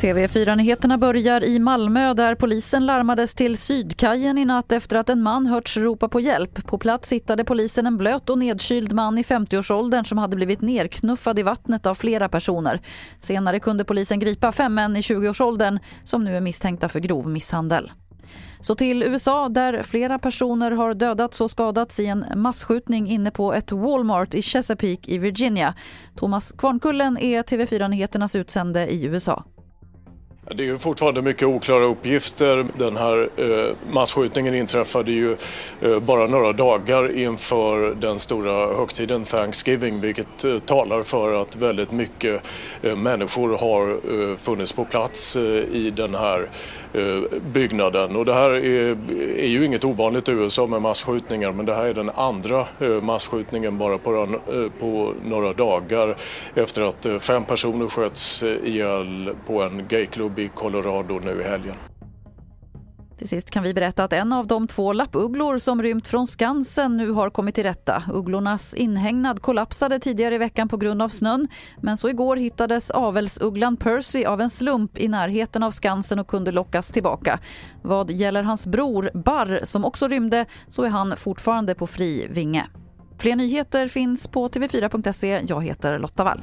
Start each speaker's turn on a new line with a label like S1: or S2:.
S1: TV4-nyheterna börjar i Malmö där polisen larmades till Sydkajen i natt efter att en man hörts ropa på hjälp. På plats hittade polisen en blöt och nedkyld man i 50-årsåldern som hade blivit nerknuffad i vattnet av flera personer. Senare kunde polisen gripa fem män i 20-årsåldern som nu är misstänkta för grov misshandel. Så till USA där flera personer har dödats och skadats i en massskjutning inne på ett Walmart i Chesapeake i Virginia. Thomas Kvarnkullen är TV4-nyheternas utsände i USA.
S2: Det är ju fortfarande mycket oklara uppgifter. Den här eh, masskjutningen inträffade ju eh, bara några dagar inför den stora högtiden Thanksgiving vilket eh, talar för att väldigt mycket människor har funnits på plats i den här byggnaden. Och det här är, är, ju inget ovanligt i USA med masskjutningar men det här är den andra masskjutningen bara på, på några dagar efter att fem personer sköts ihjäl på en gayklubb i Colorado nu i helgen.
S1: Till sist kan vi berätta att en av de två lappugglor som rymt från Skansen nu har kommit till rätta. Ugglornas inhägnad kollapsade tidigare i veckan på grund av snön men så igår hittades avelsugglan Percy av en slump i närheten av Skansen och kunde lockas tillbaka. Vad gäller hans bror Barr som också rymde så är han fortfarande på fri vinge. Fler nyheter finns på tv4.se. Jag heter Lotta Wall.